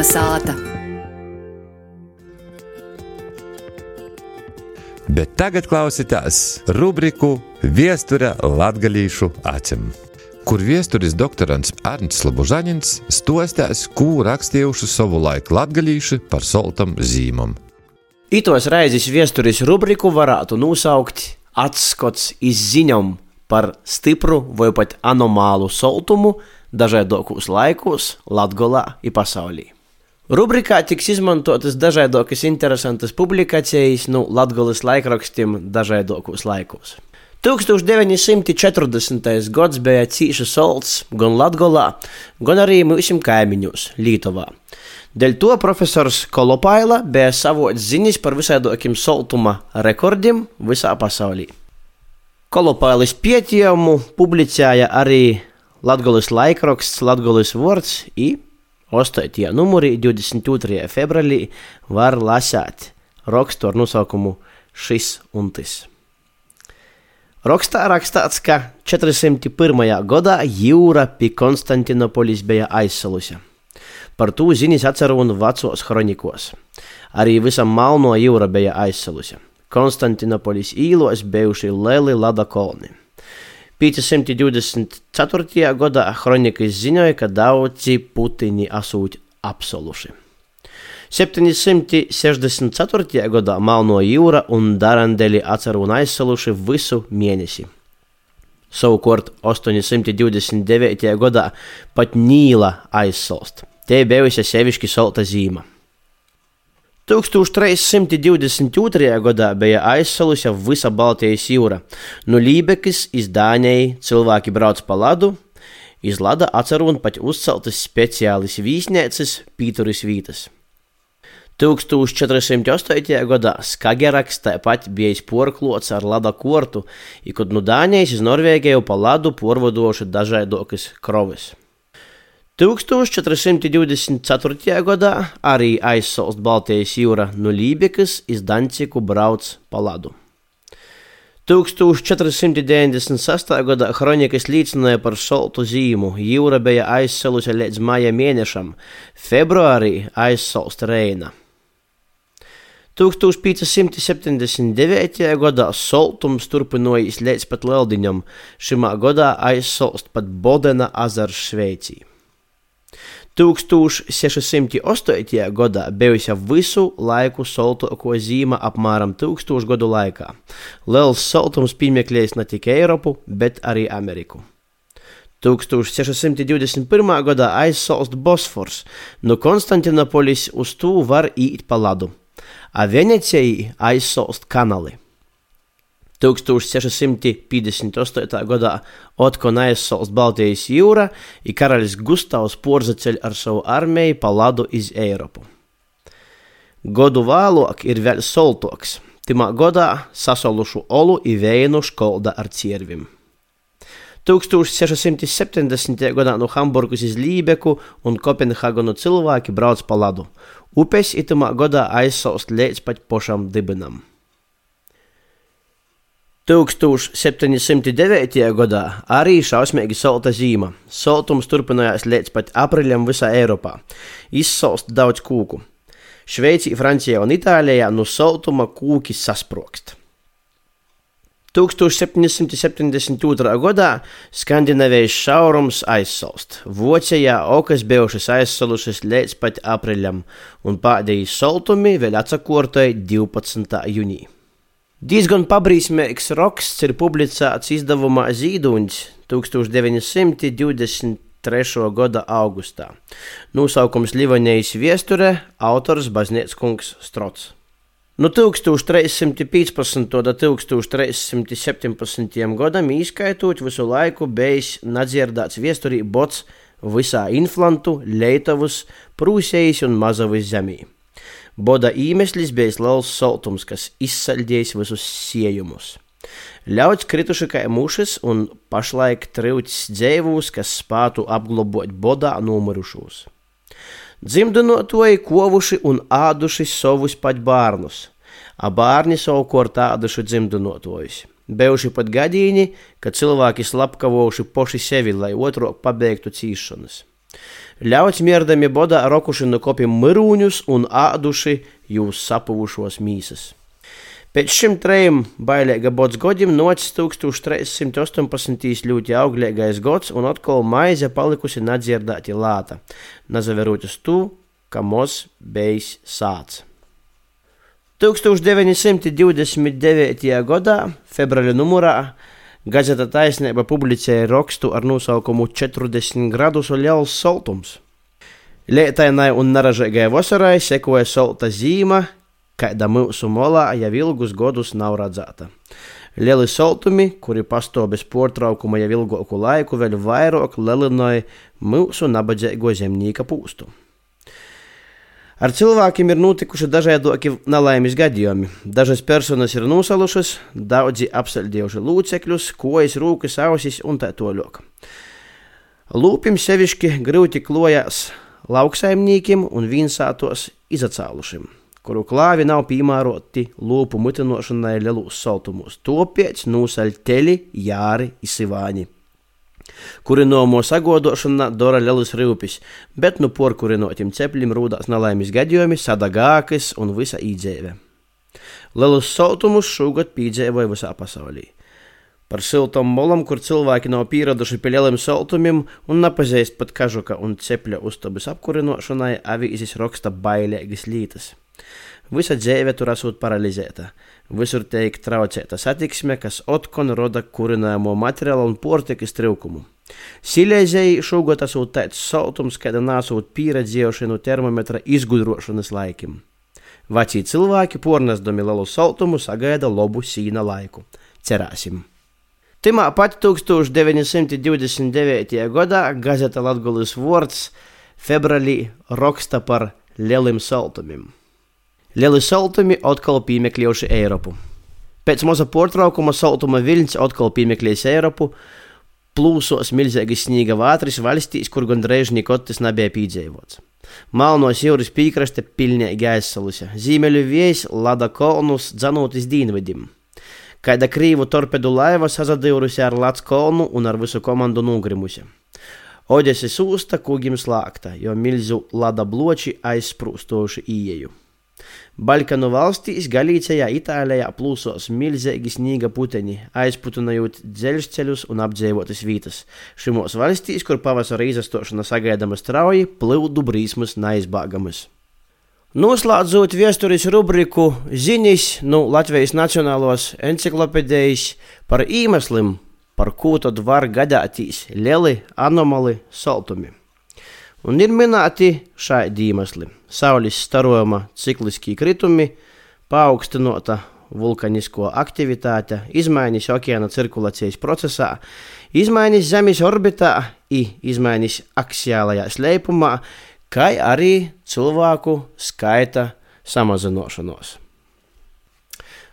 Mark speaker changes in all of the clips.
Speaker 1: Kalnasāta.
Speaker 2: Bet tagad klausieties rubriku Viesture latgalīšu acim, kur viesturis doktorants Ernsts Labužaņins stostās, ko rakstījuši savu laiku latgalīši par soltam zīmam.
Speaker 3: Itos reizes viesturis rubriku varētu nosaukt atskots izziņom par stipru vai pat anomālu soltumu dažādos laikos Latgolā un pasaulī. Rubrikā tiks izmantotas dažādas interesantas publikācijas no nu, Latvijas laikrakstiem dažādos laikos. 1940. gads bija cīņa solts gan Latvijā, gan arī mūsu kaimiņos, Lietuvā. Dēļ to profesors Kolopaila bija savots ziņas par visādākiem soltuma rekordiem visā pasaulī. Kolopailis pētījumu publicēja arī Latvijas laikraksts Latvijas vārds 8. numurī 22. februārī var lasīt rakstu ar nosaukumu Šis un tas. Rakstā rakstīts, ka 401. gadā jūra pie Konstantinopolis bija aizsalusi. Par to ziņas atceros vecos kronikos. Arī visam Malno jūra bija aizsalusi. Konstantinopolis īlos bijuši lieli lada kolni. 524. gadā kronikas ziņoja, ka daudzi putiņi esot apsoluši. 764. gadā Malno jūra un Darandeļi atceru un aizsaluši visu mēnesi. Savukārt 829. gadā pat Nīla aizsalst. Te bijusi sevišķi salta zīme. 1322. gadā bija aizsalusi visa Baltijas jūra. No Lībekis iz Dāņai cilvēki brauc pa ladu, iz lada atceru un pat uzceltas speciālis vīsnēcis Pīturis Vītas. 1408. gadā Skageraks tāpat bija porklots ar lada kortu, i kad no Dāņijas iz Norvēģiju pa ladu porvadoši dažādokas krovis. 1424. gadā arī aizsalst Baltijas jūra no Lībekas iz Danciku brauc pa ladu. 1496. gadā kronikas liecināja par soltu zīmu. Jūra bija aizsalusi līdz maija mēnešam, februārī aizsalst Reina. 1579. gadā soltums turpinājās līdz pat Leldiņam, šimā gadā aizsalst pat Bodena azars Šveicī. 1608. gadā bijusi visu laiku soltāko zīme apmēram 1000 gadu laikā. Liels soltums piemeklējis ne tikai Eiropu, bet arī Ameriku. 1621. gadā aizsalst Bosfors, no Konstantinopolis uz to var īt pa ladu, a Venecijai aizsalst kanāli. 1658. gadā Otkona aizsalst Baltijas jūra, un karalis Gustavs porzaceļ ar savu armiju pa ladu iz Eiropu. Godu vēlāk ir vēl soltoks. Timā gadā sasolušu olu i vēju školda ar ciervim. 1670. gadā no Hamburgas uz Lībeku un Kopenhagenu cilvēki brauc pa ladu. Upes itamā gadā aizsalst līdz pat pošam dibenam. 1709. gadā arī šausmīgi salta zīme. Saltums turpinājās līdz pat aprīļam visā Eiropā. Izsalst daudz kūku. Šveicī, Francijā un Itālijā no saltuma kūki sasprokst. 1772. gadā Skandinavijas šaurums aizsalst. Vācijā okas bijušas aizsalušas līdz pat aprīļam, un pēdējie saltumi vēl atsakortoja 12. jūnijā. Diezgan pabrīsmīgs raksts ir publicēts izdevumā Zīduņš 1923. gada augustā. Nosaukums Livonijas viesture, autors Baznieckungs Strots. No 1315. līdz 1317. gadam izskaitot visu laiku bijis nadzirdēts viesturī bots visā Inflantu, Leitavas, Prūsijas un Mazavas zemī. Boda iemesls bija liels saltums, kas izsaldījis visus siejumus. Ļauts krituši kā mušas un pašlaik trūcis dzēvūs, kas spētu apglabāt bodā nomirušos. Dzimdinotoji kovuši un āduši savus pat bērnus, a bērni savukārt āduši dzimdinotojus. Bijuši pat gadījumi, kad cilvēki slapkavojuši poši sevi, lai otrāk pabeigtu cīšanas. Ļauts mierdami bodā rokuši no kopiem mirūņus un āduši jūs sapuvušos mīsas. Pēc šim trejiem bailīga bods godiem nocis 1318. ļoti auglīgais gods un atkal maize palikusi nedzirdēti lāta, nazaveroties tu, ka mos bejs sāc. 1929. gadā, februāra numurā, Gazeta taisnība publicēja rakstu ar nosaukumu 40 gradus un liels saltums. Lietainai un naražīgai vasarai sekoja salta zīme, kāda mūsu molā jau ilgus gadus nav redzēta. Lieli saltumi, kuri pastāv bez pārtraukuma jau ilgāku laiku, vēl vairāk lelinoja mūsu nabadzīgo zemnieka pūstu. Ar cilvēkiem ir notikuši dažādi nelaimes gadījumi. Dažas personas ir nosalušas, daudzi apsaldījuši lūcekļus, kojas, rūkas, ausis un tā tālāk. Lūpim sevišķi grūti klojās lauksaimniekiem un vīnsātos izacālušiem, kuru klāvi nav piemēroti lūpu mutinošanai lielos saltumos. Tāpēc nosaļ teļi, jāri, izsivāņi kuri no mūsu sagodošana dara lielus rūpes, bet nu porkurinotim cepļiem rūdās nelaimes gadījumi, sadagākas un visa īdzēve. Lielus sautumus šogad piedzīvoja visā pasaulī. Par siltam molam, kur cilvēki nav pieraduši pie lieliem saltumiem un nepazīst pat kažuka un cepļa uztabas apkurinošanai, avīzes raksta bailīgas lītas. Visa dzīve tur esot paralizēta. Visur tiek traucēta satiksme, kas otkon roda kurināmo materiālu un portikas trūkumu. Silēzēji šogad esot tāds saltums, kāda nesot pieredzējuši no termometra izgudrošanas laikiem. Veci cilvēki, pornesdami lielu saltumu, sagaida labu sīna laiku. Cerēsim! Timā pat 1929. gadā gazeta Latgulis Vords februārī raksta par lieliem saltumiem. Lieli saltumi atkal piemekļojuši Eiropu. Pēc maza pārtraukuma saltuma viļņš atkal piemekļējis Eiropu, plūsos milzīgas sniega vātris valstīs, kur gandrīz nekad tas nebija piedzīvots. Malnos jūras pīkraste pilnīgi aizsalusi, zīmeļu vējs lada kolnus dzanotis dīnvedim. Kāda krīvu torpedu laiva sazadījusi ar Latvijas kolnu un ar visu komandu nogrimusi. Odeses usta kūgim slēgta, jo milzu lada bloči aizsprūstoši ieju. Balkanu valstīs, Galīcijā, Itālijā plūsos milzīgi sniega puteņi, aizputinājot dzelzceļus un apdzīvotas vietas. Šimos valstīs, kur pavasara izastošana sagaidama strauji, plūdu brīsmas neizbāgamas. Noslēdzot vēstures rubriku ziņas no Latvijas Nacionālās encyklopēdijas par iemesliem, par ko tad var gadāties lieli anomali saltumi. Un ir minēti šādi iemesli - saules starojuma cikliskie kritumi, paaugstinota vulkanisko aktivitāte, izmaiņas okeāna cirkulācijas procesā, izmaiņas Zemes orbitā, izmaiņas aksiālajā slēpumā, kā arī cilvēku skaita samazināšanos.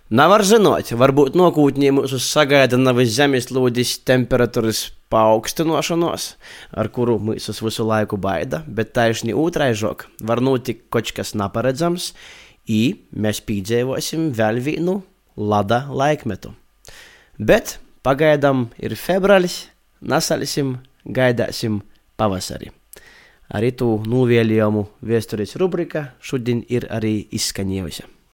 Speaker 3: Nevar zināt, varbūt nākotnē mūs sagaida nevis zemeslūdes temperatūras paaugstināšanos, ar kuru mūs visu laiku baida, bet taisni otraižok var notikt kaut kas neparedzams, i mēs piedzīvosim vēl vienu lada laikmetu. Bet pagaidām ir februāris, nesalsim, gaidāsim pavasari. Arī tu novēlējumu vēstures rubrika šodien ir arī izskanējusi.